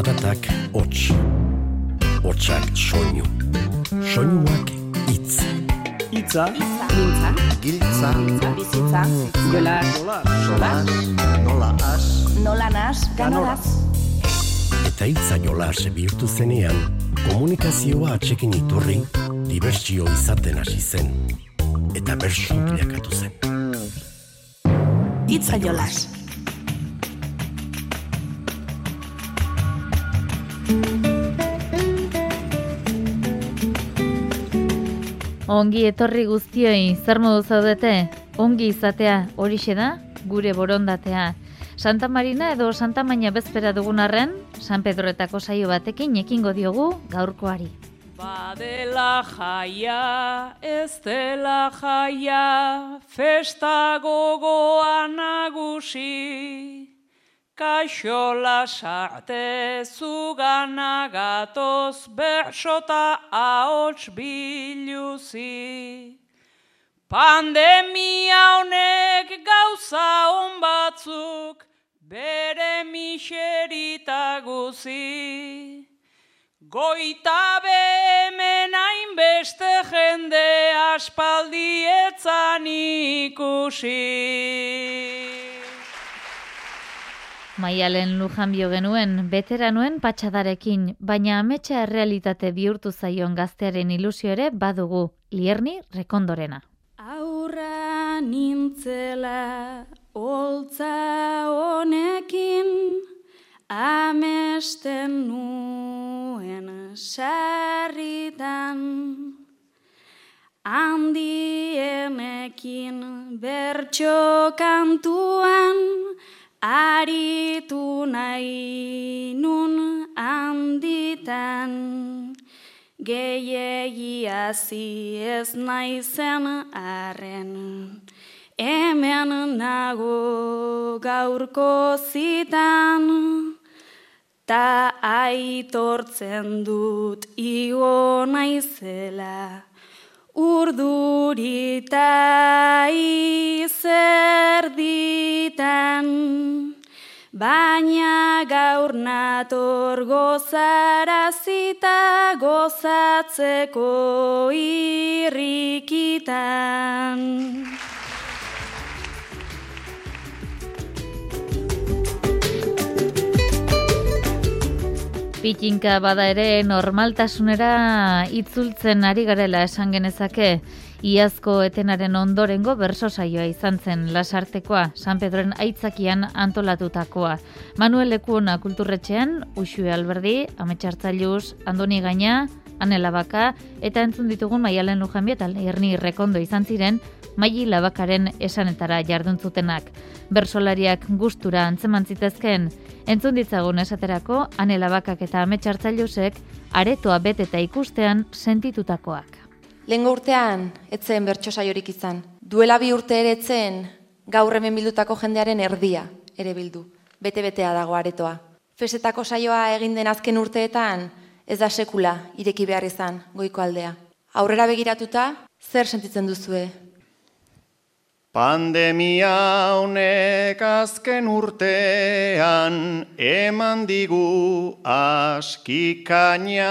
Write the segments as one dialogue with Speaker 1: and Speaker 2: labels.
Speaker 1: Zaratak hots, hotsak soinu, soinuak itz.
Speaker 2: Itza,
Speaker 3: Mintza,
Speaker 4: Giltza,
Speaker 3: bizitza, jola,
Speaker 2: sola,
Speaker 4: nola as,
Speaker 3: nola nas, ganoraz.
Speaker 1: Eta hitza jolas bihurtu zenean, komunikazioa atxekin iturri, dibertsio izaten hasi zen. Eta bersu bilakatu zen.
Speaker 3: Itza jolas.
Speaker 5: Ongi etorri guztioi, zer modu zaudete? Ongi izatea horixe da, gure borondatea. Santa Marina edo Santa Maina bezpera dugun arren, San Pedroetako saio batekin ekingo diogu gaurkoari.
Speaker 6: Badela jaia, ez dela jaia, festa gogoa nagusi. Kaixo lasarte zugana gatoz bersota ahots biluzi. Pandemia honek gauza on batzuk bere miserita guzi. Goita behemen hainbeste jende aspaldi etzan ikusi.
Speaker 5: Maialen lujan bio genuen, beteranuen patxadarekin, baina ametsa errealitate bihurtu zaion gaztearen ilusio ere badugu, lierni rekondorena.
Speaker 7: Aurra nintzela holtza honekin amesten nuen sarritan handienekin bertso kantuan aritu nahi nun handitan. Gehiegi hasi ez naizen arren. Hemen nago gaurko zitan. Ta aitortzen dut igo naizela urdurita izerditan Baina gaur nator gozarazita gozatzeko irrikitan.
Speaker 5: Pitinka bada ere normaltasunera itzultzen ari garela esan genezake, iazko etenaren ondorengo berso saioa izan zen lasartekoa, San Pedroen aitzakian antolatutakoa. Manuel Lekuona kulturretxean, Uxue Alberdi, Ametxartzailuz, Andoni Gaina, Anela Baka, eta entzun ditugun Maialen Lujanbi eta Erni Rekondo izan ziren, Maili Labakaren esanetara jarduntzutenak. Bersolariak gustura antzeman zitezken, entzun ditzagun esaterako Anela Bakak eta Ametxartzailuzek aretoa beteta ikustean sentitutakoak.
Speaker 8: Lehengo urtean, etzen bertso saiorik izan. Duela bi urte ere etzen, gaur hemen bildutako jendearen erdia ere bildu. Bete-betea dago aretoa. Fesetako saioa egin den azken urteetan, ez da sekula ireki behar izan goiko aldea. Aurrera begiratuta, zer sentitzen duzue?
Speaker 9: Pandemia honek azken urtean eman digu askikaina.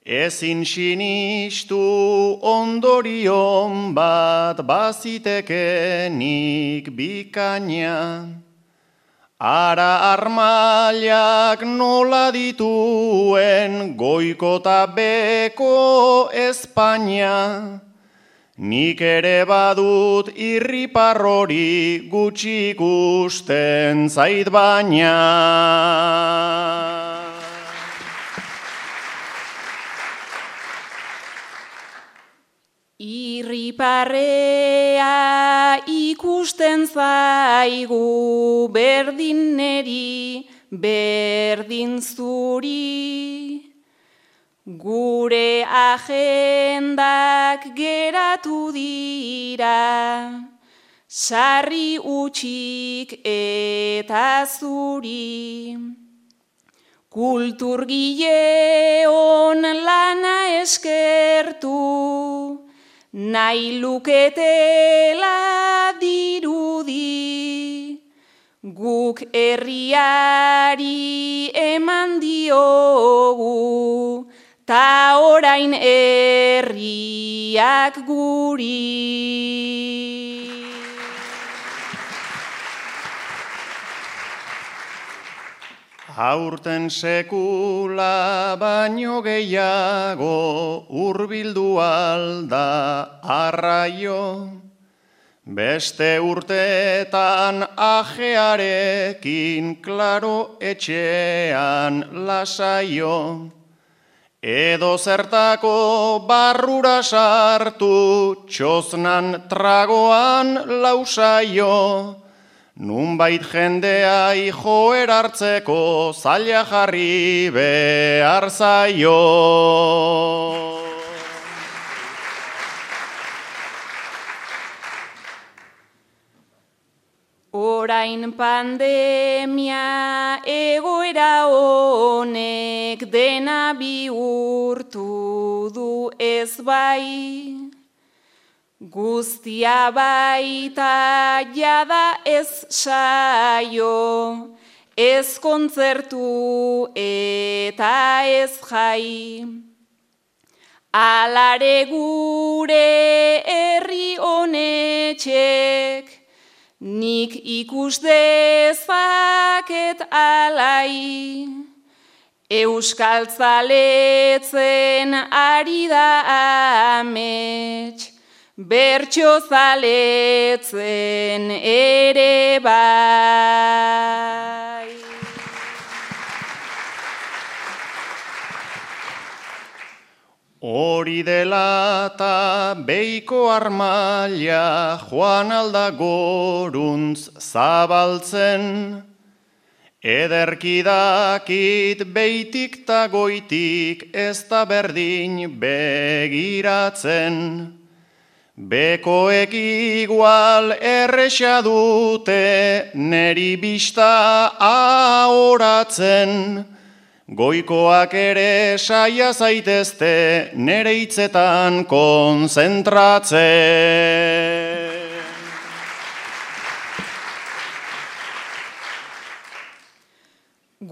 Speaker 9: Ezin sinistu ondorion bat bazitekenik bikaina. Ara armailak nola dituen goiko beko Espainia. Nik ere badut irriparrori gutxi ikusten zait baina.
Speaker 7: Irriparrea ikusten zaigu berdin neri, berdin zuri. Gure agendak geratu dira, sarri utxik eta zuri. Kulturgile on lana eskertu, nahi luketela dirudi, gu Guk herriari eman diogu, ta orain herriak guri.
Speaker 9: Aurten sekula baino gehiago urbildu alda arraio. Beste urteetan ajearekin klaro etxean lasaio. Edo zertako barrura sartu txoznan tragoan lausaio. Nunbait jendea joer hartzeko zaila jarri behar zaio.
Speaker 7: Orain pandemia egoera honek dena bihurtu du ez bai. Guztia baita jada ez saio, ez kontzertu eta ez jai. Alare gure herri honetxek, nik ikus dezaket alai. Euskal zaletzen ari da amets, bertso zaletzen ere bai.
Speaker 9: Hori dela eta beiko armaila joan alda goruntz zabaltzen, Ederkidakit beitik ta goitik ez da berdin begiratzen. Bekoek igual erresa dute neri bista ahoratzen. Goikoak ere saia zaitezte nere hitzetan konzentratzen.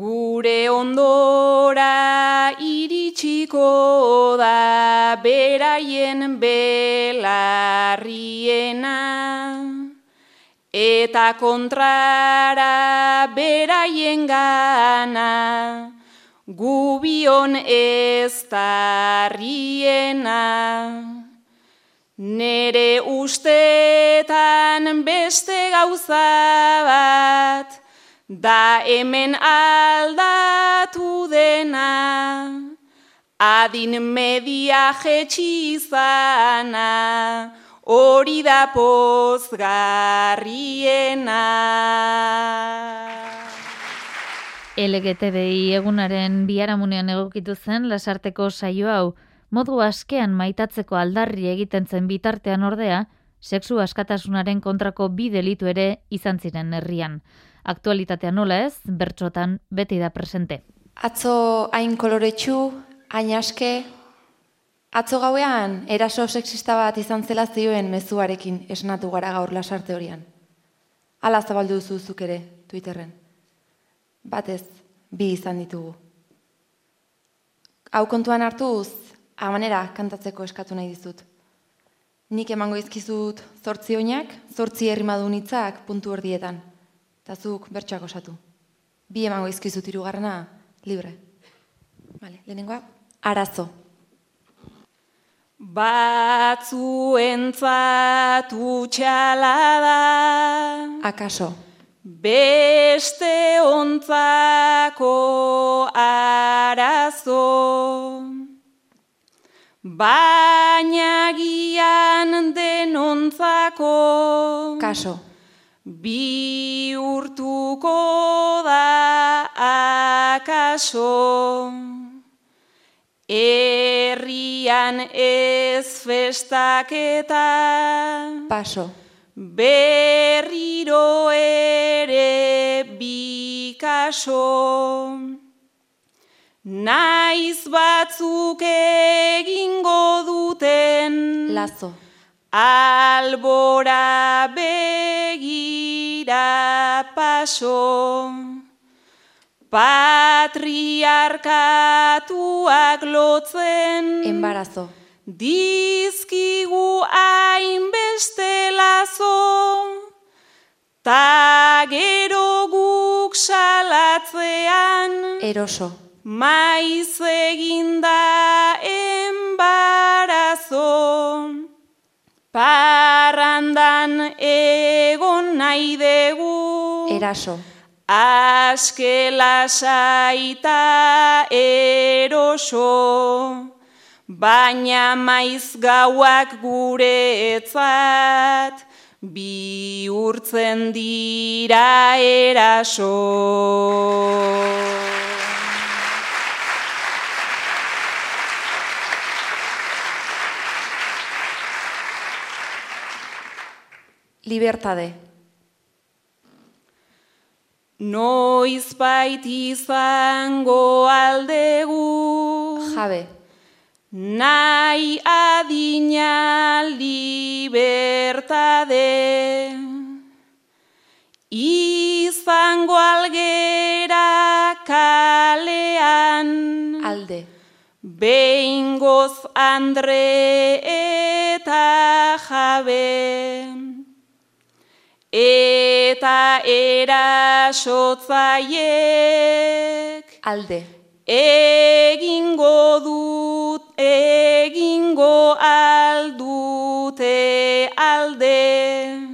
Speaker 7: Gure ondora iritsiko da beraien belarriena eta kontrara beraien gana gubion ez tarriena. Nere ustetan beste gauza bat, Da hemen aldatu dena, adin media jetxizana, hori da pozgarriena.
Speaker 5: LGTBI egunaren biharamunean egokitu zen lasarteko saio hau, modu askean maitatzeko aldarri egiten zen bitartean ordea, sexu askatasunaren kontrako bi delitu ere izan ziren herrian aktualitatea nola ez, bertxotan beti da presente.
Speaker 8: Atzo hain koloretsu, hain aske, atzo gauean eraso sexista bat izan zela zioen mezuarekin esnatu gara gaur lasarte horian. Ala zabaldu duzuzuk ere, Twitterren. Batez, bi izan ditugu. Hau kontuan hartuz, amanera kantatzeko eskatu nahi dizut. Nik emango izkizut zortzi oinak, zortzi herrimadun hitzak puntu erdietan eta zuk bertsoak osatu. Bi emango izkizut irugarrena, libre. Vale, lehenengoa, arazo.
Speaker 7: Batzuentzat utxala da.
Speaker 8: Akaso.
Speaker 7: Beste ontzako arazo. Baina gian denontzako.
Speaker 8: Kaso.
Speaker 7: Bi urtuko da akaso, herrian ez festaketa,
Speaker 8: paso,
Speaker 7: berriro ere bikaso, naiz batzuk egingo duten,
Speaker 8: lazo,
Speaker 7: albora begira paso, patriarkatuak lotzen,
Speaker 8: embarazo,
Speaker 7: dizkigu hainbeste lazo, ta gero guk salatzean,
Speaker 8: eroso,
Speaker 7: maiz eginda embarazo. Parrandan egon nahi dugu,
Speaker 8: eraso,
Speaker 7: aske lasaita eroso, baina maiz gauak guretzat, bihurtzen dira eraso.
Speaker 8: libertade,
Speaker 7: Noiz bait izango aldegu,
Speaker 8: jabe,
Speaker 7: nahi adina libertade. Izango algera kalean,
Speaker 8: alde,
Speaker 7: behingoz andre eta jabe. Eta erasotzaiek
Speaker 8: alde,
Speaker 7: egingo dut, egingo aldute alde.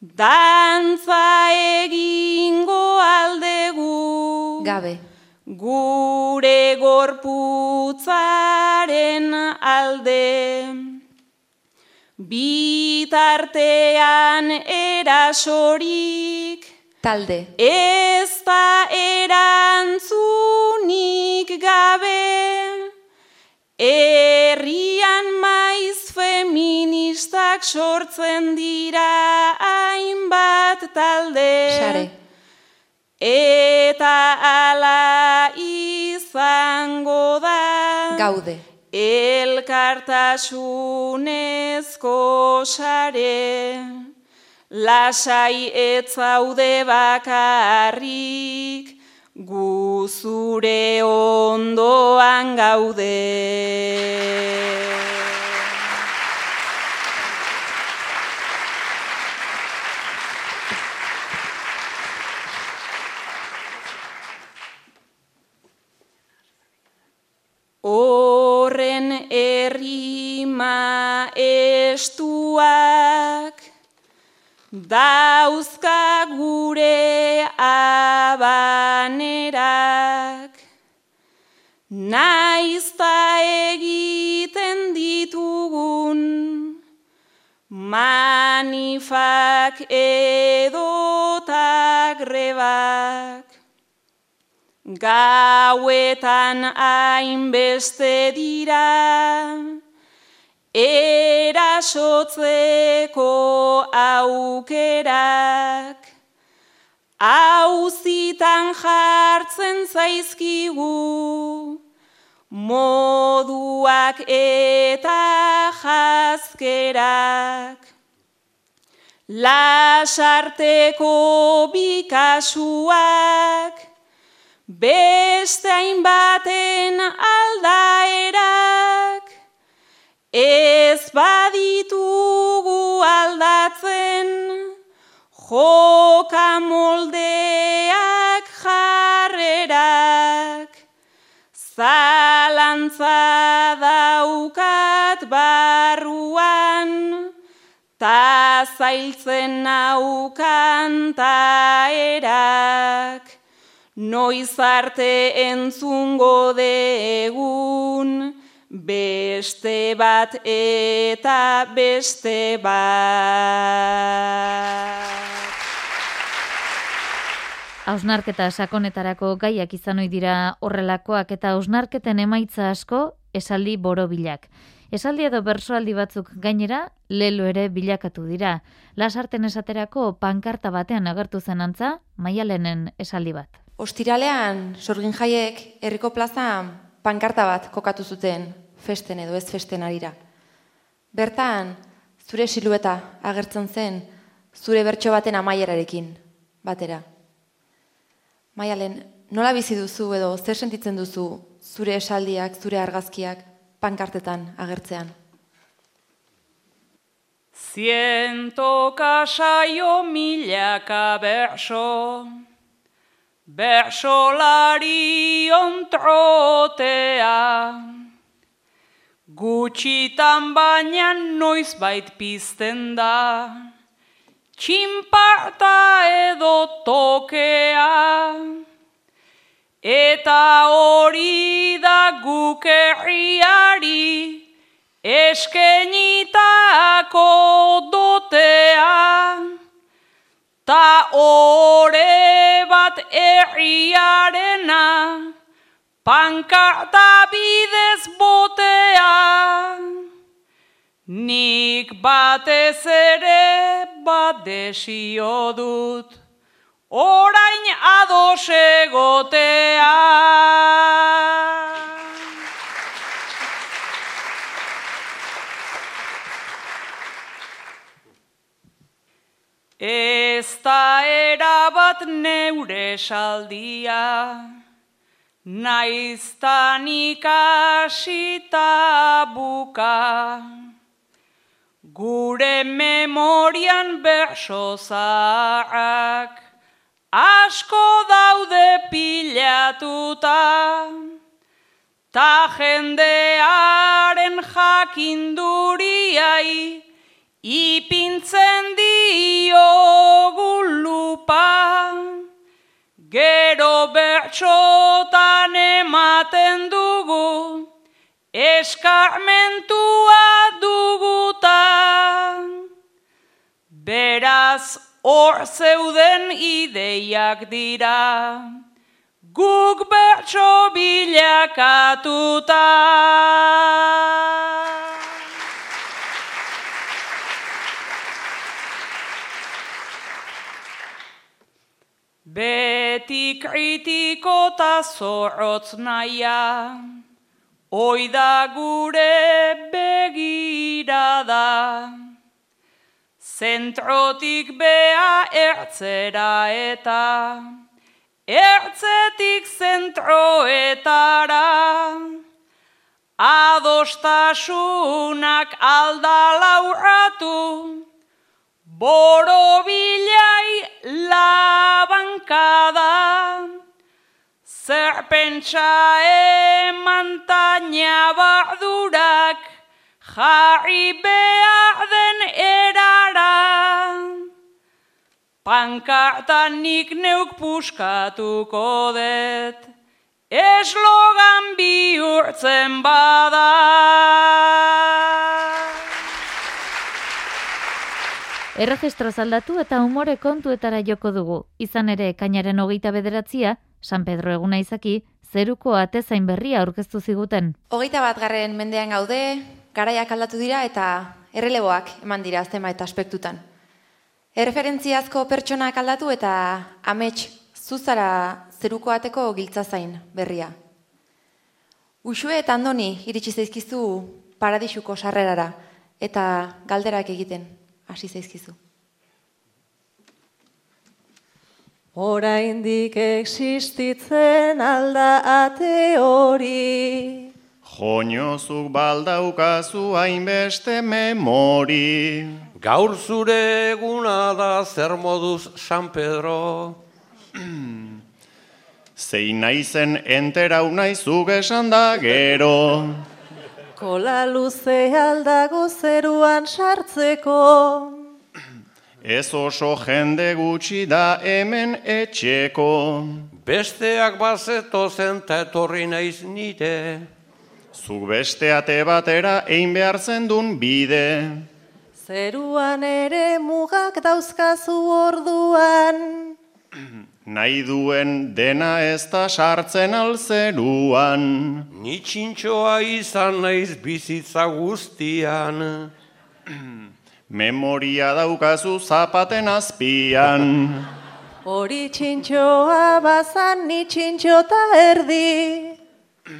Speaker 7: Dantza egingo aldegu,
Speaker 8: gabe,
Speaker 7: gure gorputzaren alde. Bitartean erasorik,
Speaker 8: talde,
Speaker 7: ez da erantzunik gabe. Herrian maiz feministak sortzen dira hainbat talde.
Speaker 8: sare,
Speaker 7: Eta ala izango da.
Speaker 8: gaude,
Speaker 7: Elkartasunezko sare, lasai etzaude bakarrik, gu zure ondoan gaude. Horren errima estuak dauzka gure abanerak naizta egiten ditugun manifak edota grebak. Gauetan hainbeste dira, erasotzeko aukerak, hauzitan jartzen zaizkigu, moduak eta jazkerak. Lasarteko bikasuak, Beste hainbaten aldaerak, ez baditugu aldatzen, joka moldeak jarrerak, zalantza daukat barruan, ta zailtzen naukan taerak. Noiz arte entzungo degun, beste bat eta beste bat.
Speaker 5: Ausnarketa sakonetarako gaiak izan ohi dira horrelakoak eta ausnarketen emaitza asko esaldi borobilak. Esaldi edo bersoaldi batzuk gainera lelo ere bilakatu dira. Lasarten esaterako pankarta batean agertu zen antza, maialenen esaldi bat.
Speaker 8: Ostiralean, sorgin jaiek, herriko plaza pankarta bat kokatu zuten, festen edo ez festen arira. Bertan, zure silueta agertzen zen, zure bertso baten amaierarekin, batera. Maialen, nola bizi duzu edo zer sentitzen duzu zure esaldiak, zure argazkiak pankartetan agertzean?
Speaker 6: Ziento kasaio milaka berso, bersolari ontrotea, gutxitan baina noiz bait pizten da, txinparta edo tokea, eta hori da guk herriari, eskenitako dotea, ta ore bat erriarena, pankarta bidez botea. Nik batez ere bat desio dut, orain ados egotea. Ez da erabat neure saldia, naiztan ikasita buka. Gure memorian berso zaharrak, asko daude pilatuta, ta jendearen jakinduriai, ipintzen diogu lupa, gero bertxotan ematen dugu, eskarmentua duguta. Beraz hor zeuden ideiak dira, guk bertso bilakatuta. Beti kritiko ta zorrotz naia, oida gure begirada. Zentrotik bea ertzera eta, ertzetik zentroetara. Adostasunak aldalauratu, Boro bilai labankada, zer pentsa eman taina bardurak, jarri behar den erara. Pankartan nik neuk puskatuko det, eslogan bihurtzen bada.
Speaker 5: Erregistro zaldatu eta umore kontuetara joko dugu. Izan ere, kainaren hogeita bederatzia, San Pedro eguna izaki, zeruko atezain berria aurkeztu ziguten.
Speaker 8: Hogeita bat garren mendean gaude, garaiak aldatu dira eta erreleboak eman dira aztema eta aspektutan. Erreferentziazko pertsonak aldatu eta amets zuzara zeruko ateko giltzazain berria. Usue eta andoni iritsi zaizkizu paradisuko sarrerara eta galderak egiten hasi zaizkizu.
Speaker 10: Oraindik existitzen alda ate hori.
Speaker 9: Joinozuk baldaukazu hainbeste memori.
Speaker 11: Gaur zure eguna da zer moduz San Pedro.
Speaker 9: Zein naizen enterau naizuk esan da gero.
Speaker 10: Kola luze aldago zeruan sartzeko.
Speaker 9: Ez oso jende gutxi da hemen etxeko.
Speaker 11: Besteak bazeto zen ta etorri naiz nire.
Speaker 9: Zuk beste ate batera ein behar zendun bide.
Speaker 10: Zeruan ere mugak dauzkazu orduan.
Speaker 9: Nahi duen dena ez da sartzen alzeruan.
Speaker 11: Ni txintxoa izan naiz bizitza guztian.
Speaker 9: Memoria daukazu zapaten azpian.
Speaker 10: Hori txintxoa bazan ni txintxota erdi.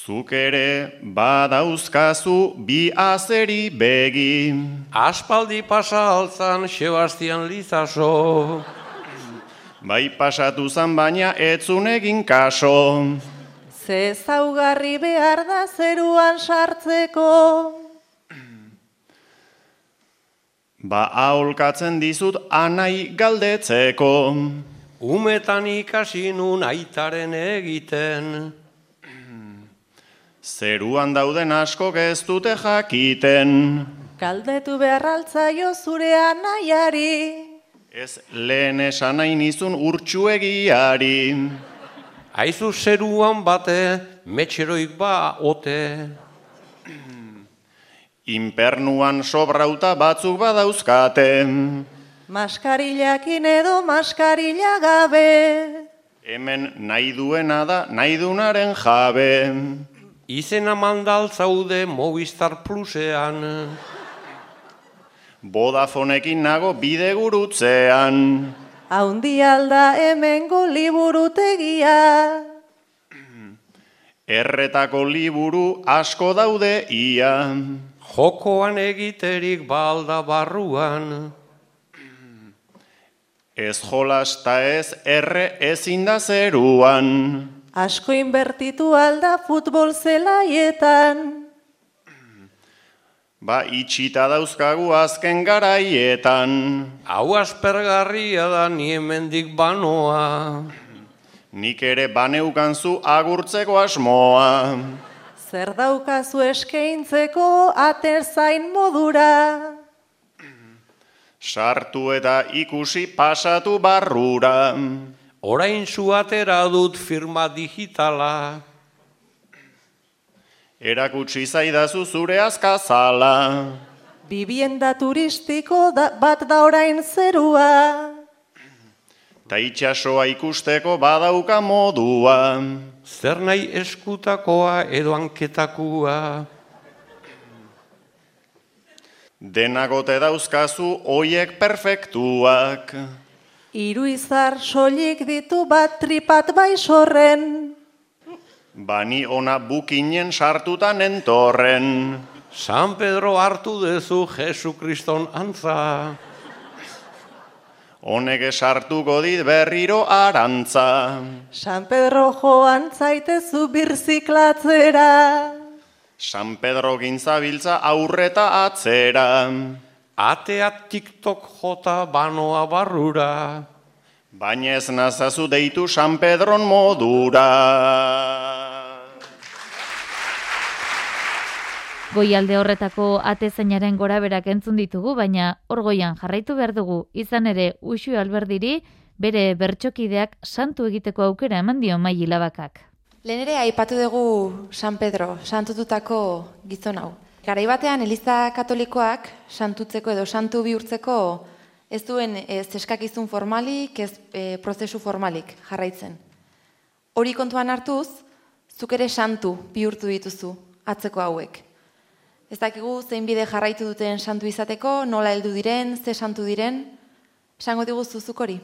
Speaker 9: Zuk ere badauzkazu bi azeri begi.
Speaker 11: Aspaldi pasa altzan Sebastian Lizaso.
Speaker 9: Bai pasatu zan baina etzun egin kaso.
Speaker 10: Ze zaugarri behar da zeruan sartzeko.
Speaker 9: Ba aholkatzen dizut anai galdetzeko.
Speaker 11: Umetan ikasi nun aitaren egiten.
Speaker 9: Zeruan dauden asko ez dute jakiten.
Speaker 10: Galdetu behar altzaio zure anaiari.
Speaker 9: Ez lehen esan nahi nizun urtsuegiari.
Speaker 11: Aizu zeruan bate, metxeroik ba ote.
Speaker 9: Inpernuan sobrauta batzuk badauzkate.
Speaker 10: Maskarilakin edo maskarila gabe.
Speaker 9: Hemen nahi duena da nahi dunaren jabe.
Speaker 11: Izena mandal zaude Movistar Plusean.
Speaker 9: Bodafonekin nago bide gurutzean.
Speaker 10: Haundi alda hemengo liburutegia.
Speaker 9: Erretako liburu asko daude ia.
Speaker 11: Jokoan egiterik balda barruan.
Speaker 9: Ez jolas ta ez erre ezin da zeruan.
Speaker 10: Asko inbertitu alda futbol zelaietan.
Speaker 9: Ba itxita dauzkagu azken garaietan.
Speaker 11: Hau aspergarria da ni hemendik banoa.
Speaker 9: Nik ere baneukanzu agurtzeko asmoa.
Speaker 10: Zer daukazu eskaintzeko aterzain modura.
Speaker 9: Sartu eta ikusi pasatu barrura.
Speaker 11: Orain zu atera dut firma digitala.
Speaker 9: Erakutsi zaidazu zure azkazala.
Speaker 10: Bibienda turistiko da, bat da orain zerua.
Speaker 9: Ta itxasoa ikusteko badauka modua.
Speaker 11: Zer nahi eskutakoa edo anketakua.
Speaker 9: Denagote dauzkazu oiek perfektuak.
Speaker 10: Hiru izar soilik ditu bat tripat bai sorren.
Speaker 9: Bani ona bukinen sartutan entorren.
Speaker 11: San Pedro hartu dezu Jesu Kriston antza.
Speaker 9: Honek sartuko dit berriro arantza.
Speaker 10: San Pedro joan zaitezu birziklatzera.
Speaker 9: San Pedro gintzabiltza aurreta atzera.
Speaker 11: Atea TikTok jota banoa barrura.
Speaker 9: Baina ez nazazu deitu San Pedron modura.
Speaker 5: Goialde horretako atezainaren gora berak entzun ditugu, baina hor goian jarraitu behar dugu, izan ere Uxu Alberdiri bere bertxokideak santu egiteko aukera eman dio mai hilabakak.
Speaker 8: Lehen ere aipatu dugu San Pedro, santututako gizon hau. Garai batean Eliza Katolikoak santutzeko edo santu bihurtzeko ez duen ez eskakizun formalik, ez e, prozesu formalik jarraitzen. Hori kontuan hartuz, zuk ere santu bihurtu dituzu atzeko hauek. Ez dakigu zein bide jarraitu duten santu izateko, nola heldu diren, ze santu diren, esango diguzu zuk hori.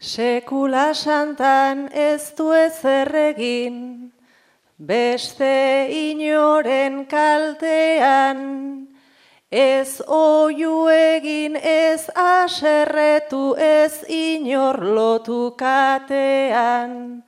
Speaker 10: Sekula santan ez du ezer egin, beste inoren kaltean, ez oiu egin ez aserretu ez inor lotu katean.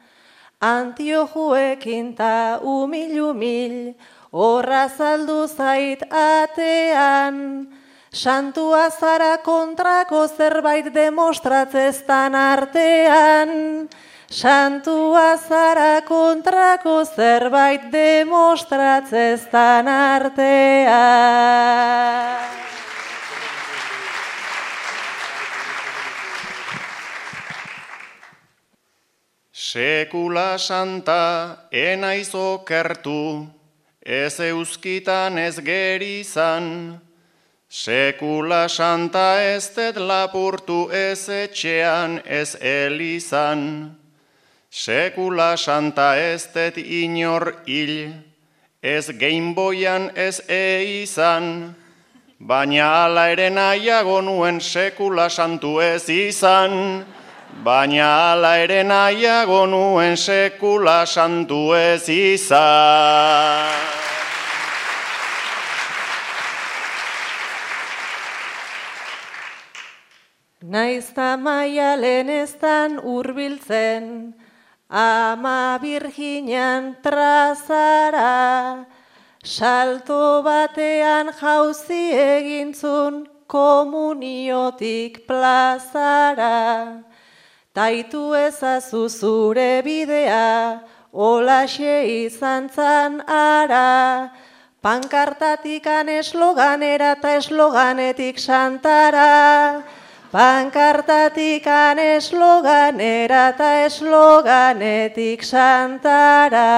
Speaker 10: Antiojuekin ta umil-umil, horra zaldu zait atean, Santua zara kontrako zerbait demostratzeztan artean. Santua zara kontrako zerbait demostratzeztan artean.
Speaker 9: Sekula santa enaiz okertu, ez euskitan ez gerizan. Sekula santa ez det lapurtu ez etxean ez elizan. Sekula santa ez det inor hil, ez gameboyan ez eizan. Baina ala ere nahiago nuen sekula santu ez izan. Baina ala ere nahiago nuen sekula santu ez izan.
Speaker 10: Naizta maia leheneztan urbiltzen, ama virginan trazara, salto batean jauzi egintzun komuniotik plazara. Taitu ezazu zure bidea, olaxe izan zan ara, pankartatikan esloganera eta esloganetik santara. Pankartatik an esloganera eta esloganetik santara.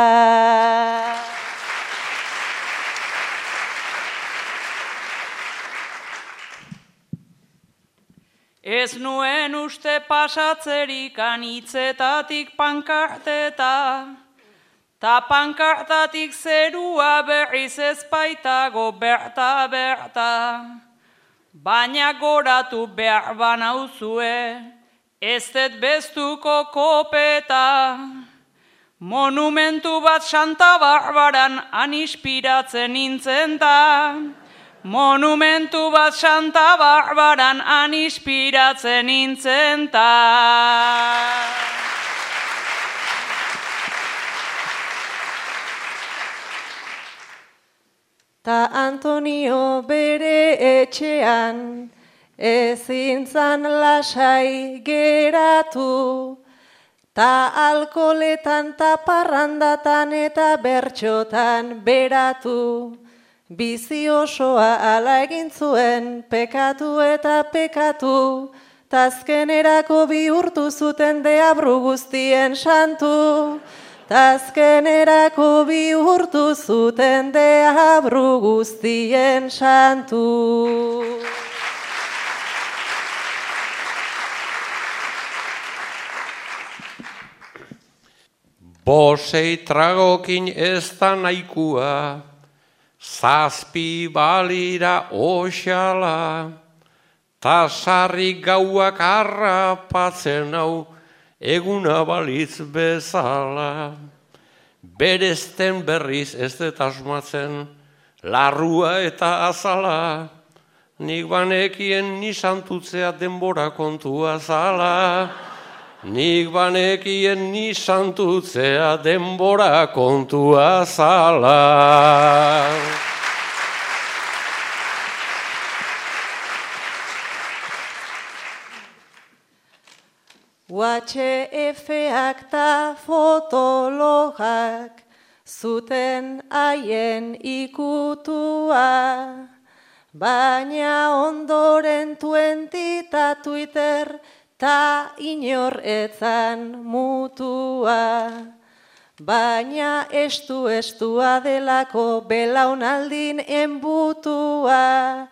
Speaker 6: Ez nuen uste pasatzerik anitzetatik pankarteta, ta pankartatik zerua berriz ezpaitago berta berta. Baina goratu behar banauzue, ez dut bestuko kopeta. Monumentu bat Santa Barbaran anispiratzen nintzen da. Monumentu bat Santa Barbaran anispiratzen nintzen da.
Speaker 10: Ta Antonio bere etxean, ezin zan lasai geratu, ta alkoletan ta parrandatan eta bertxotan beratu. Bizi osoa ala egin zuen, pekatu eta pekatu, tazkenerako bihurtu zuten deabru guztien santu. Tazkenerako bi urtu zuten deabru guztien santu.
Speaker 11: Bosei tragokin ez da naikua, zazpi balira osala, ta sarri gauak harrapatzen hau, eguna balitz bezala. Berezten berriz ez dut asmatzen, larrua eta azala. Nik banekien nisantutzea denbora kontua zala. Nik banekien nisantutzea denbora kontua zala.
Speaker 10: UHF-ak ta fotologak zuten haien ikutua, baina ondoren tuentita Twitter ta inor etzan mutua. Baina estu estua delako belaunaldin enbutua,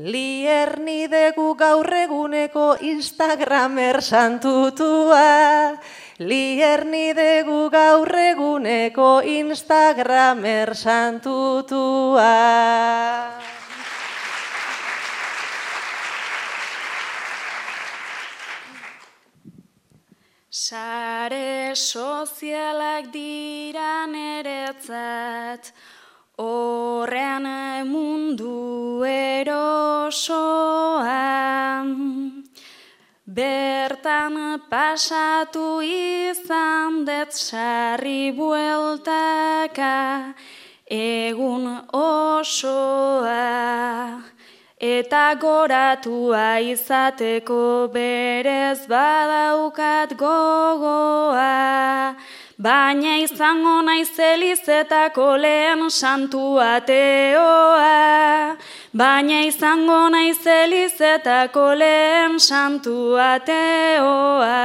Speaker 10: Lierni degu gaur eguneko Instagramer santutua. Lierni degu gaur eguneko Instagramer santutua.
Speaker 12: Sare sozialak dira neretzat, Horrean mundu erosoa, bertan pasatu izan dut sarri bueltaka, egun osoa, eta goratua izateko berez badaukat gogoa, Baina izango naiz elizetako lehen santu ateoa. Baina izango naiz elizetako lehen santu ateoa.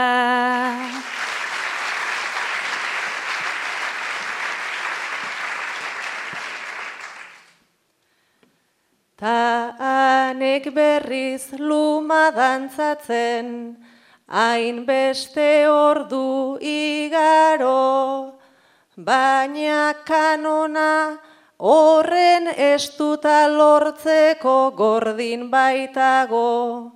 Speaker 10: Anek berriz luma dantzatzen, hain beste ordu igaro, baina kanona horren estuta lortzeko gordin baitago.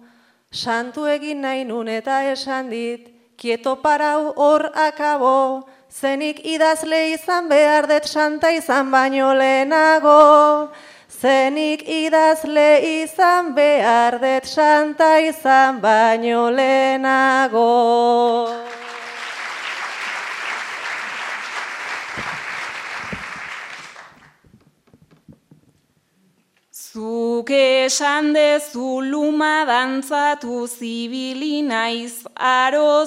Speaker 10: Santu egin nahi nun eta esan dit, Kieto parau hor akabo, zenik idazle izan behar det santa izan baino lehenago. Zenik idazle izan behar det santa izan baino lehenago.
Speaker 7: Zuk esan dezu luma dantzatu zibili naiz aro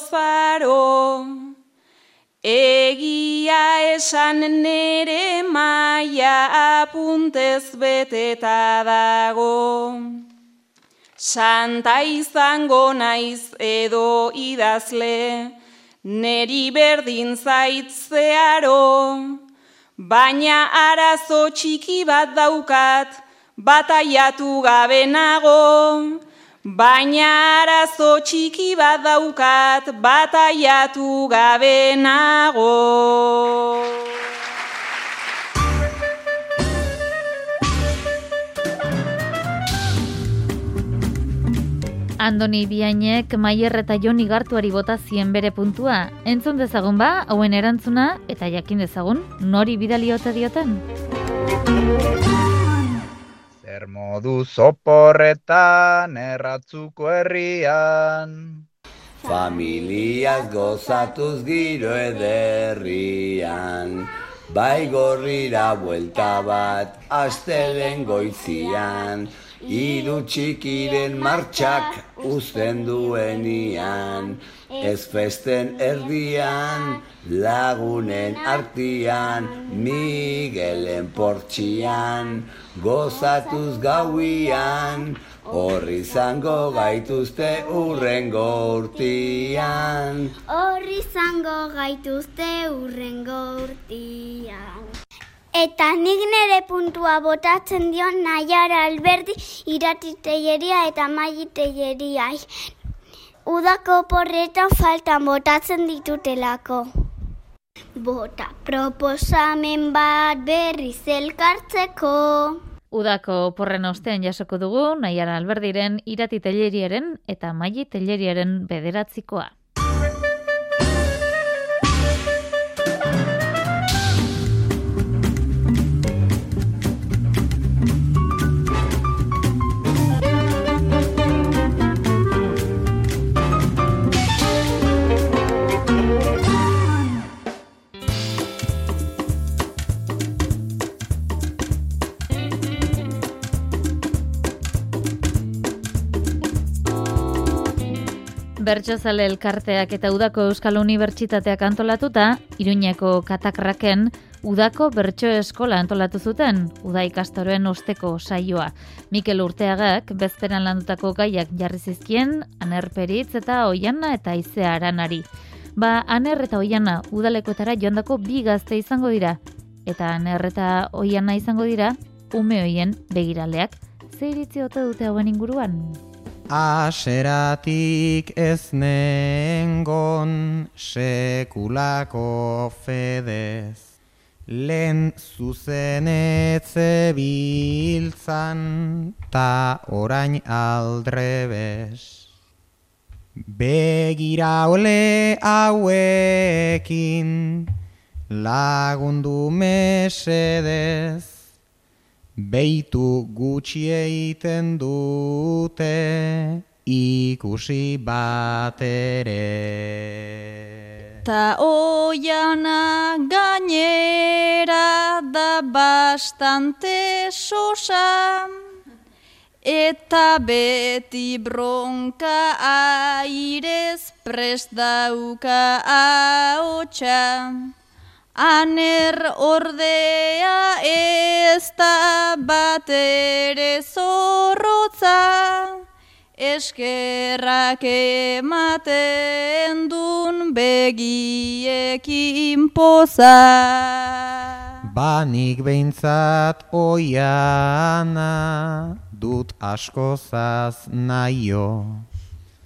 Speaker 7: Egia esan nere maia apuntez beteta dago. Santa izango naiz edo idazle, neri berdin zaitzearo. Baina arazo txiki bat daukat, bataiatu gabe nago, baina arazo txiki bat daukat, bataiatu gabe nago.
Speaker 5: Andoni Biainek Maier eta Joni Gartuari bota zien bere puntua. Entzun dezagun ba, hauen erantzuna eta jakin dezagun nori bidali ote dioten.
Speaker 13: Zer modu zoporretan erratzuko herrian.
Speaker 14: Familiaz gozatuz giro ederrian. Bai gorrira buelta bat, astelen goizian. Iru txikiren martxak uzten duenian. Ez festen erdian, lagunen artian, Miguelen portxian gozatuz gauian, horri zango gaituzte urrengo urtian.
Speaker 15: Horri zango gaituzte urrengo urtian. Eta nik nere puntua botatzen dio nahiara alberdi iratiteieria eta maititeieria. Udako porretan faltan botatzen ditutelako. Bota proposamen bat berriz elkartzeko.
Speaker 5: Udako porren ostean jasoko dugu, nahiara alberdiren irati telleriaren eta maili telleriaren bederatzikoa. Bertxozale elkarteak eta Udako Euskal Unibertsitateak antolatuta, Iruñeko katakraken Udako Bertxo Eskola antolatu zuten, Uda ikastoroen osteko saioa. Mikel Urteagak, bezperan landutako gaiak jarri zizkien, anerperitz eta oiana eta izea aranari. Ba, aner eta oiana udalekoetara joandako bi gazte izango dira. Eta aner eta oiana izango dira, ume hoien begiraleak. Zer iritzi ote dute hauen inguruan?
Speaker 13: Aseratik ez nengon sekulako fedez. Lehen zuzenetze biltzan ta orain aldrebes. Begira ole hauekin lagundu mesedez Beitu gutxi egiten dute ikusi bat ere.
Speaker 16: Ta oiana gainera da bastante sosa, eta beti bronka airez prest dauka haotxa. Aner ordea ez da bat ere zorrotza, eskerrak ematen dun begiekin poza.
Speaker 13: Banik behintzat oiana dut askozaz naio,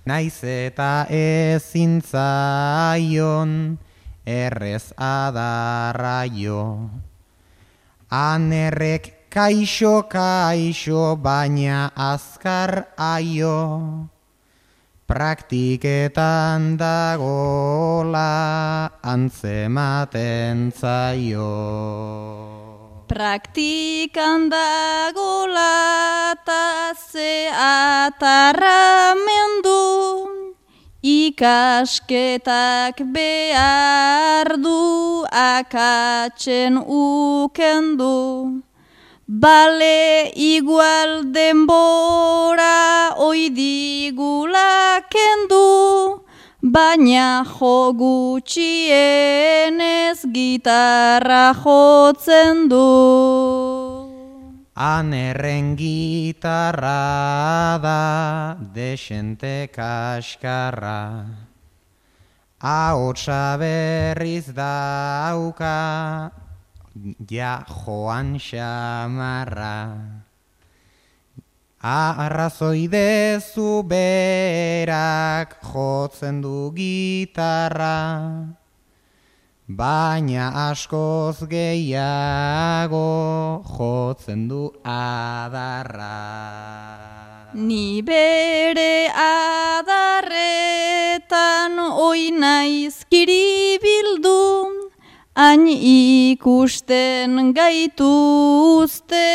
Speaker 13: naiz eta ezintzaion, errez adarraio. Anerrek kaixo kaixo baina azkar aio. praktiketan dagola antzematen zaio.
Speaker 16: Praktikan dagola ta ze atarramendu ikasketak behar du akatzen ukendu. Bale igual denbora oidigula kendu, baina jo gutxienez gitarra jotzen du.
Speaker 13: Anerren gitarra da desente kaskarra, ahotsa berriz dauka ja joan xamarra. Arrazoi dezu berak jotzen du gitarra, baina askoz gehiago jotzen du adarra.
Speaker 16: Ni bere adarretan oinaiz kiribildu, Hain ikusten gaituzte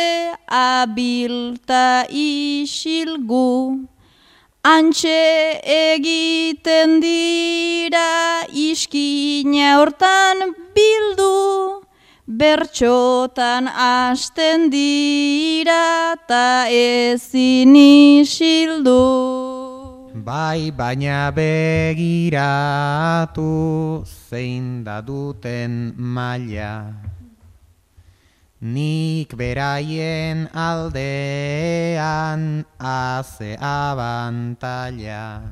Speaker 16: abilta isilgu. Antxe egiten dira iskina hortan bildu. Bertxotan hasten dira ta ezin isildu.
Speaker 13: Bai baina begiratu zein da duten maila Nik beraien aldean aze abantalla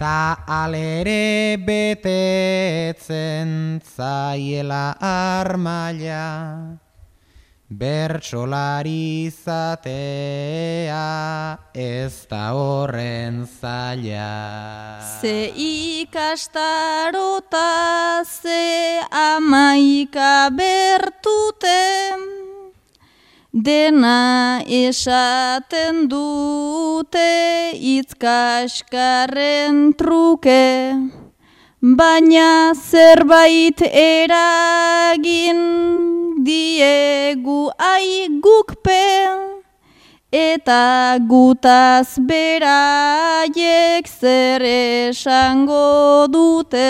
Speaker 13: Ta alere betetzen zaiela armaila Bertsolari izatea ez da horren zaila.
Speaker 16: Ze ikastarota ze amaika bertute, dena esaten dute itzkaskarren truke, baina zerbait eragin diegu aigukpe eta gutaz beraiek zer esango dute.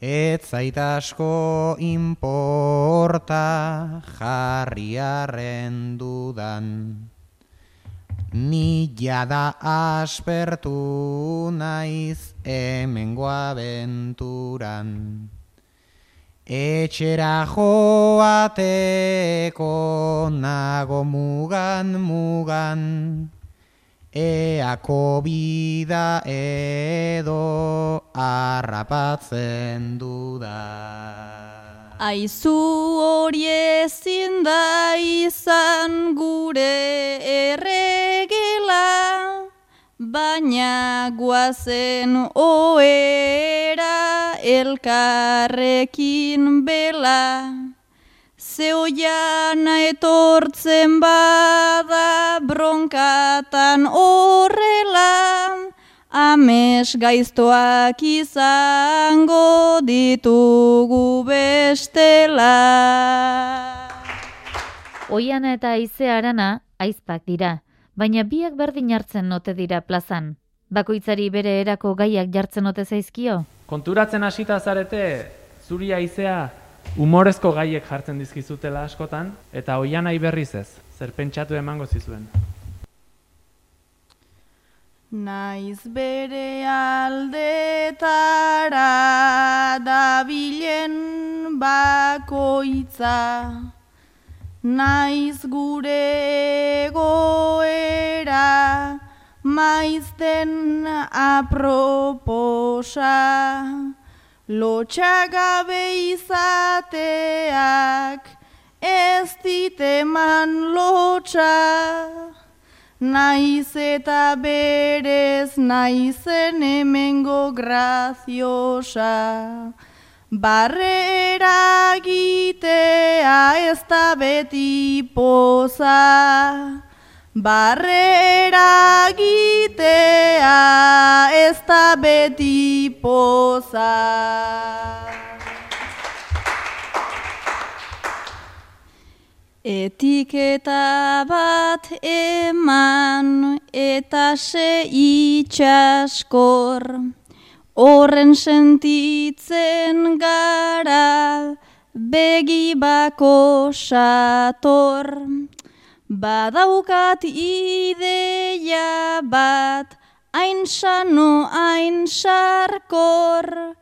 Speaker 13: Ez zaita asko inporta jarriaren dudan, ni jada aspertu naiz hemengo abenturan. Etxera joateko nago mugan mugan, eako bida edo harrapatzen duda.
Speaker 16: Aizu hori ezin da izan gure erregela, baina guazen oera elkarrekin bela. Zeoiana etortzen bada bronkatan horrela, ames gaiztoak izango ditugu bestela.
Speaker 5: Oiana eta Aize Arana aizpak dira baina biak berdin hartzen note dira plazan. Bakoitzari bere erako gaiak jartzen note zaizkio?
Speaker 2: Konturatzen hasita zarete, zuri aizea humorezko gaiek jartzen dizkizutela askotan, eta oian berriz ez, zer pentsatu emango zizuen.
Speaker 16: Naiz bere aldetara dabilen bakoitza, naiz gure goera maizten aproposa lotxagabe izateak ez diteman lotxa naiz eta berez naizen emengo graziosa. Barrera gitea ez da beti poza, Barrera gitea ez da beti poza. Etiketa bat eman eta se itxaskor, horren sentitzen gara begi bako sator. Badaukat ideia bat, hain sano, hain sarkor,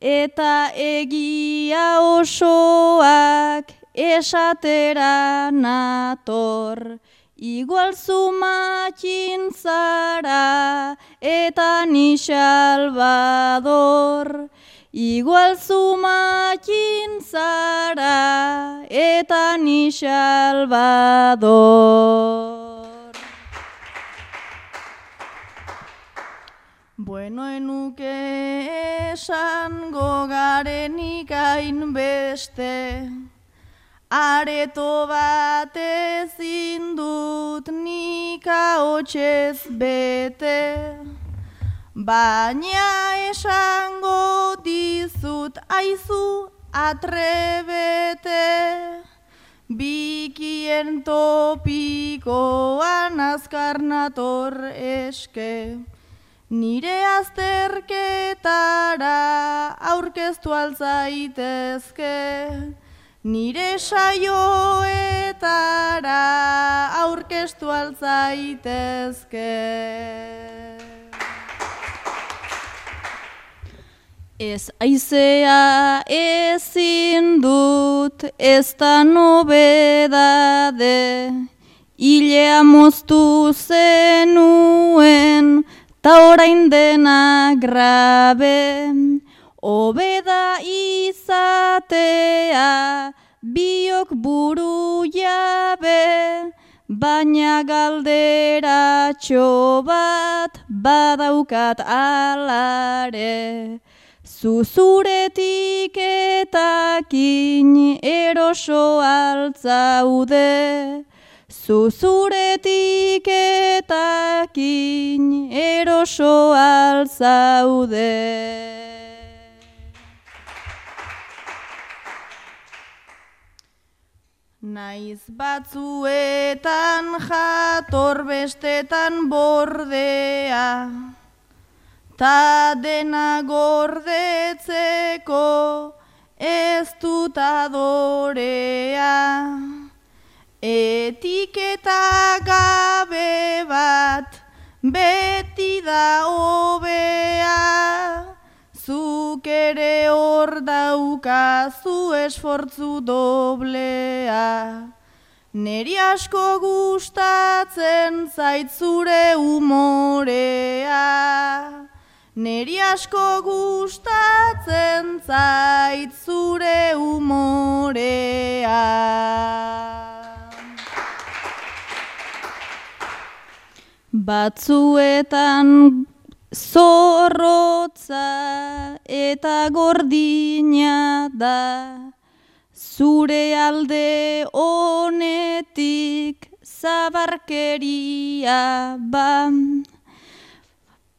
Speaker 16: eta egia osoak esatera nator. Igual zumakin zara eta ni salvador. Igual zumakin zara eta ni salvador. Bueno enuke esango garenik hainbeste, areto bat ezin dut nika hotxez bete. Baina esango dizut aizu atrebete, bikien topikoan azkar nator eske. Nire azterketara aurkeztu altzaitezke, nire saioetara aurkeztu altzaitezke. Ez aizea ezin dut ez da nobedade, hilea moztu zenuen, ta orain dena grabe, obeda izatea, biok buru jabe, baina galderatxo bat badaukat alare. Zuzuretik etakin eroso altzaude, Zuzuretik etakin eroso altzaude. Naiz batzuetan jator bestetan bordea, Ta dena gordetzeko ez dut adorea. Etiketa gabe bat beti da hobea. Zuk ere hor daukazu esfortzu doblea. Neri asko gustatzen zaitzure umorea. Neri asko gustatzen zait zure umorea. Batzuetan zorrotza eta gordina da, zure alde honetik zabarkeria bam.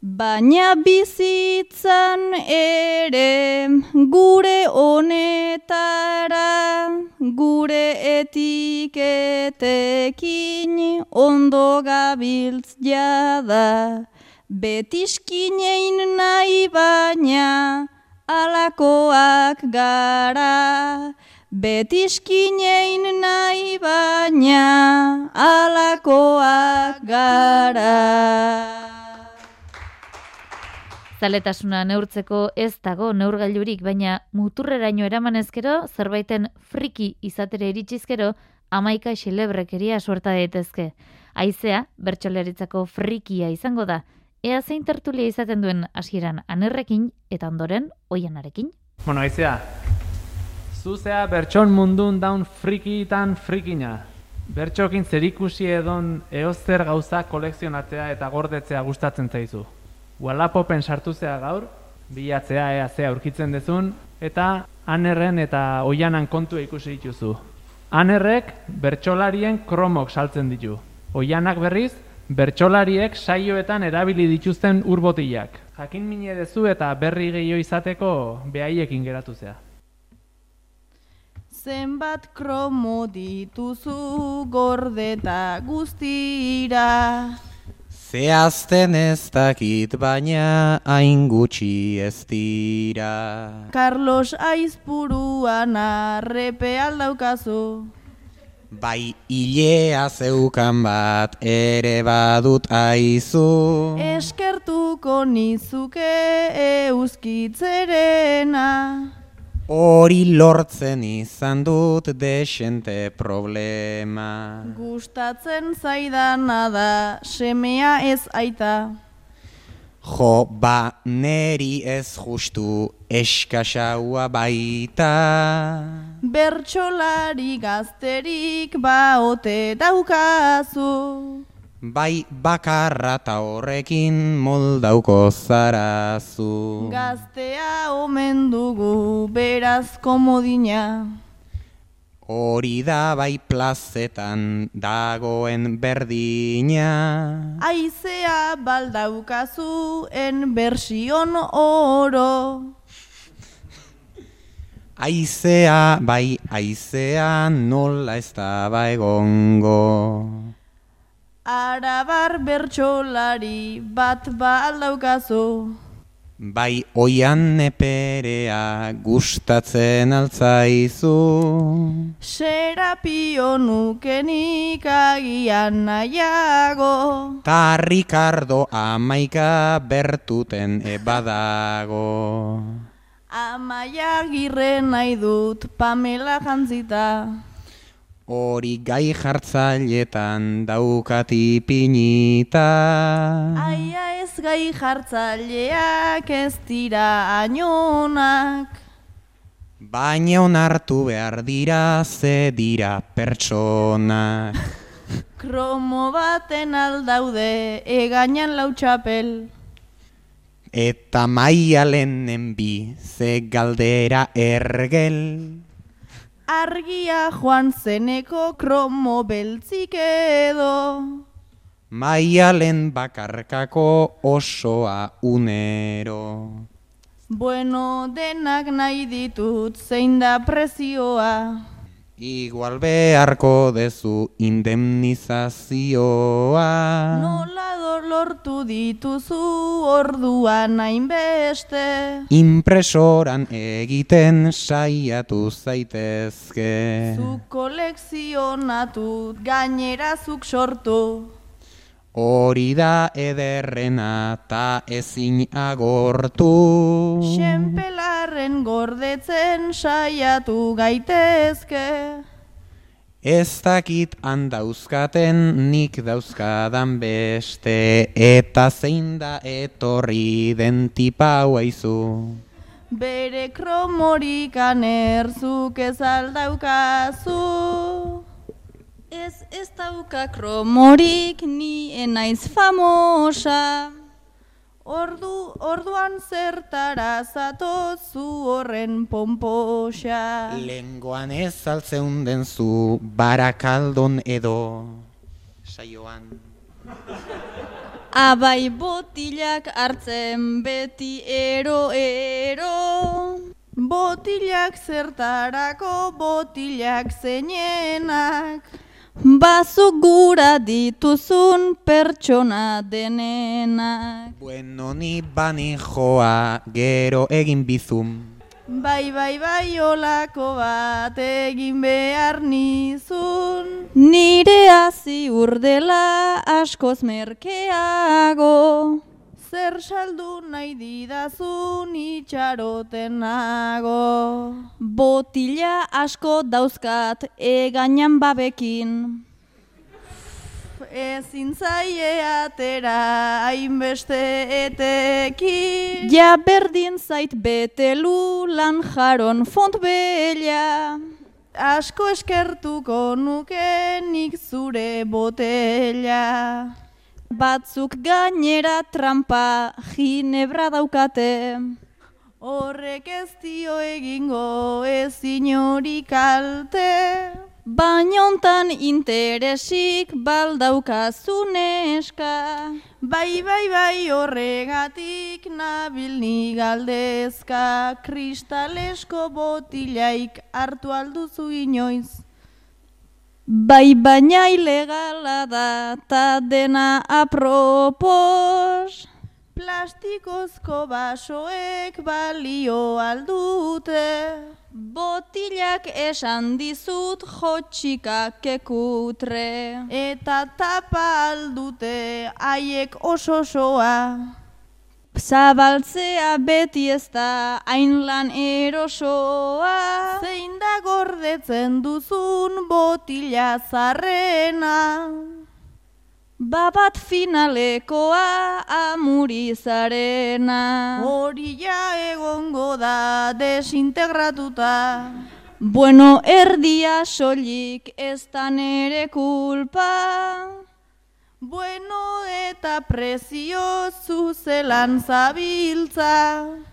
Speaker 16: Baina bizitzan ere gure honetara, gure etiketekin ondo gabiltz jada. Betiskinein nahi baina alakoak gara. Betiskinein nahi baina alakoak gara.
Speaker 5: Zaletasuna neurtzeko ez dago neurgailurik, baina muturreraino eraman ezkero, zerbaiten friki izatere iritsizkero, amaika xilebrekeria suerta daitezke. Aizea, bertxoleritzako frikia izango da, ea zein tertulia izaten duen hasieran anerrekin eta ondoren oianarekin.
Speaker 2: Bueno, aizea, zuzea bertxon mundun daun frikitan frikina. Bertxokin zerikusi edon eozer gauza kolekzionatzea eta gordetzea gustatzen zaizu. Wallapopen sartu zea gaur, bilatzea ea zea aurkitzen dezun, eta anerren eta oianan kontu ikusi dituzu. Anerrek bertsolarien kromok saltzen ditu. Oianak berriz, Bertsolariek saioetan erabili dituzten urbotilak. Jakin mine dezu eta berri gehiago izateko behaiekin geratu zea.
Speaker 17: Zenbat kromo dituzu gordeta guztira.
Speaker 13: Zehazten ez dakit baina hain gutxi ez dira.
Speaker 17: Carlos Aizpuruan arrepe aldaukazu.
Speaker 13: Bai hilea zeukan bat ere badut aizu.
Speaker 17: Eskertuko nizuke euskitzerena.
Speaker 13: Hori lortzen izan dut desente problema.
Speaker 17: Gustatzen zaidana da semea ez aita.
Speaker 13: Jo, ba, neri ez justu eskasaua baita.
Speaker 17: Bertxolari gazterik baote daukazu.
Speaker 13: Bai bakarra ta horrekin moldauko zarazu.
Speaker 17: Gaztea omen dugu beraz komodina.
Speaker 13: Hori da bai plazetan dagoen berdina.
Speaker 17: Aizea baldaukazu en bersion oro.
Speaker 13: Aizea, bai aizea nola ez da ba egongo.
Speaker 17: Arabar bertsolari bat ba aldaukazu.
Speaker 13: Bai oian neperea gustatzen altzaizu.
Speaker 17: Serapio nukenik agian nahiago.
Speaker 13: Ta Ricardo amaika bertuten ebadago.
Speaker 17: Amaia girre nahi dut Pamela jantzita.
Speaker 13: Hori gai jartzailetan daukati pinita.
Speaker 17: Aia ez gai jartzaileak ez dira ainonak.
Speaker 13: Baina onartu behar dira ze dira pertsonak.
Speaker 17: Kromo baten aldaude egainan lautxapel.
Speaker 13: Eta maialen bi ze galdera ergel.
Speaker 17: Argia joan zeneko kromo beltzik edo.
Speaker 13: Maialen bakarkako osoa unero.
Speaker 17: Bueno, denak nahi ditut zein da prezioa.
Speaker 13: Igual beharko dezu indemnizazioa.
Speaker 17: Nola lortu dituzu orduan hainbeste.
Speaker 13: Impresoran egiten saiatu zaitezke.
Speaker 17: Zu kolekzionatut gainera zuk sortu.
Speaker 13: Hori da ederrena ta ezin agortu.
Speaker 17: Xenpelarren gordetzen saiatu gaitezke.
Speaker 13: Ez dakit handauzkaten nik dauzkadan beste eta zein da etorri den tipa hauaizu.
Speaker 17: Bere kromorik anerzuk ez aldaukazu. Ez ez dauka kromorik ni enaiz famosa. Ordu, orduan zertara zatozu horren pomposa.
Speaker 13: Lengoan ez altzeun den zu barakaldon edo saioan.
Speaker 17: Abai botilak hartzen beti ero ero. Botilak zertarako botilak zeinenak. Bazuk gura dituzun pertsona denenak.
Speaker 13: Bueno, ni bani joa gero egin bizum.
Speaker 17: Bai, bai, bai, olako bat egin behar nizun. Nire hazi urdela askoz merkeago. Zer saldu nahi didazun itxaroten nago. Botila asko dauzkat egainan babekin. Ezin zaie atera hainbeste etekin. Ja berdin zait betelu lan jaron font bella. Asko eskertuko nuke nik zure botella. Batzuk gainera trampa ginebra daukate. Horrek ez dio egingo ez inori kalte.
Speaker 16: Bainontan interesik baldaukazun eska. Bai, bai, bai horregatik nabil ni galdezka. Kristalesko botilaik hartu alduzu inoiz. Bai, baina ilegala da, ta dena apropos. Plastikozko basoek balio aldute. Botilak esan dizut jotxika kekutre. Eta tapa aldute haiek oso soa. Zabaltzea beti ez da hain lan erosoa. Zein da gordetzen duzun botila zarrena. Babat finalekoa amurizarena Hori ja egongo da desintegratuta Bueno, erdia solik ez da nere kulpa Bueno eta prezio zuzelan zabiltza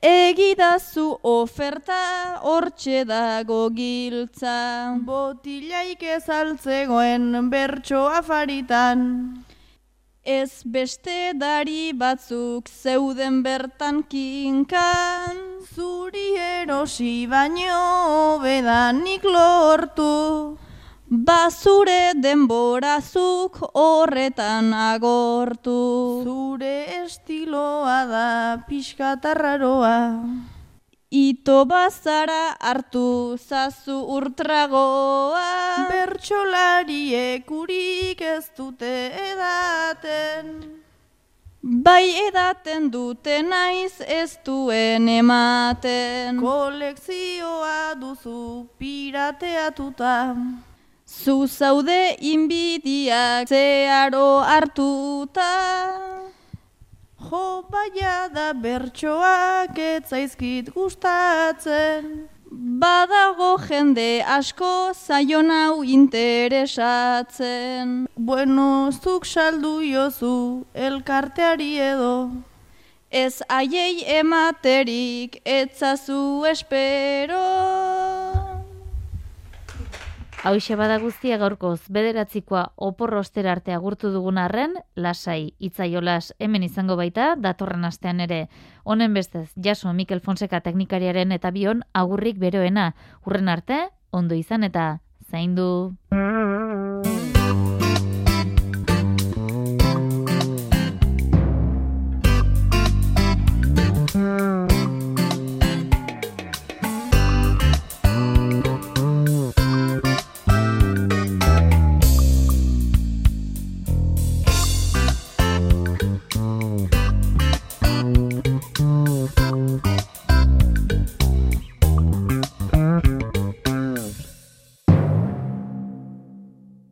Speaker 16: Egidazu oferta hortxe dago giltza. Botilaik ez altzegoen bertso afaritan. Ez beste dari batzuk zeuden bertan kinkan. Zuri erosi baino bedanik lortu. Bazure denborazuk horretan agortu. Zure estiloa da pixkatarraroa. Ito bazara hartu zazu urtragoa. Bertxolariek urik ez dute edaten. Bai edaten dute naiz ez duen ematen. Kolekzioa duzu pirateatuta. Zu zaude inbidiak zeharo hartuta. Jo baia da bertsoak etzaizkit gustatzen. Badago jende asko zaion hau interesatzen. Bueno, zuk saldu jozu elkarteari edo. Ez aiei ematerik etzazu espero.
Speaker 5: Hauxe bada guztia gaurkoz, bederatzikoa oporro ostera arte agurtu dugun arren, lasai, itzaiolas hemen izango baita, datorren astean ere. Honen bestez, jaso Mikel Fonseca teknikariaren eta bion agurrik beroena. Urren arte, ondo izan eta zaindu.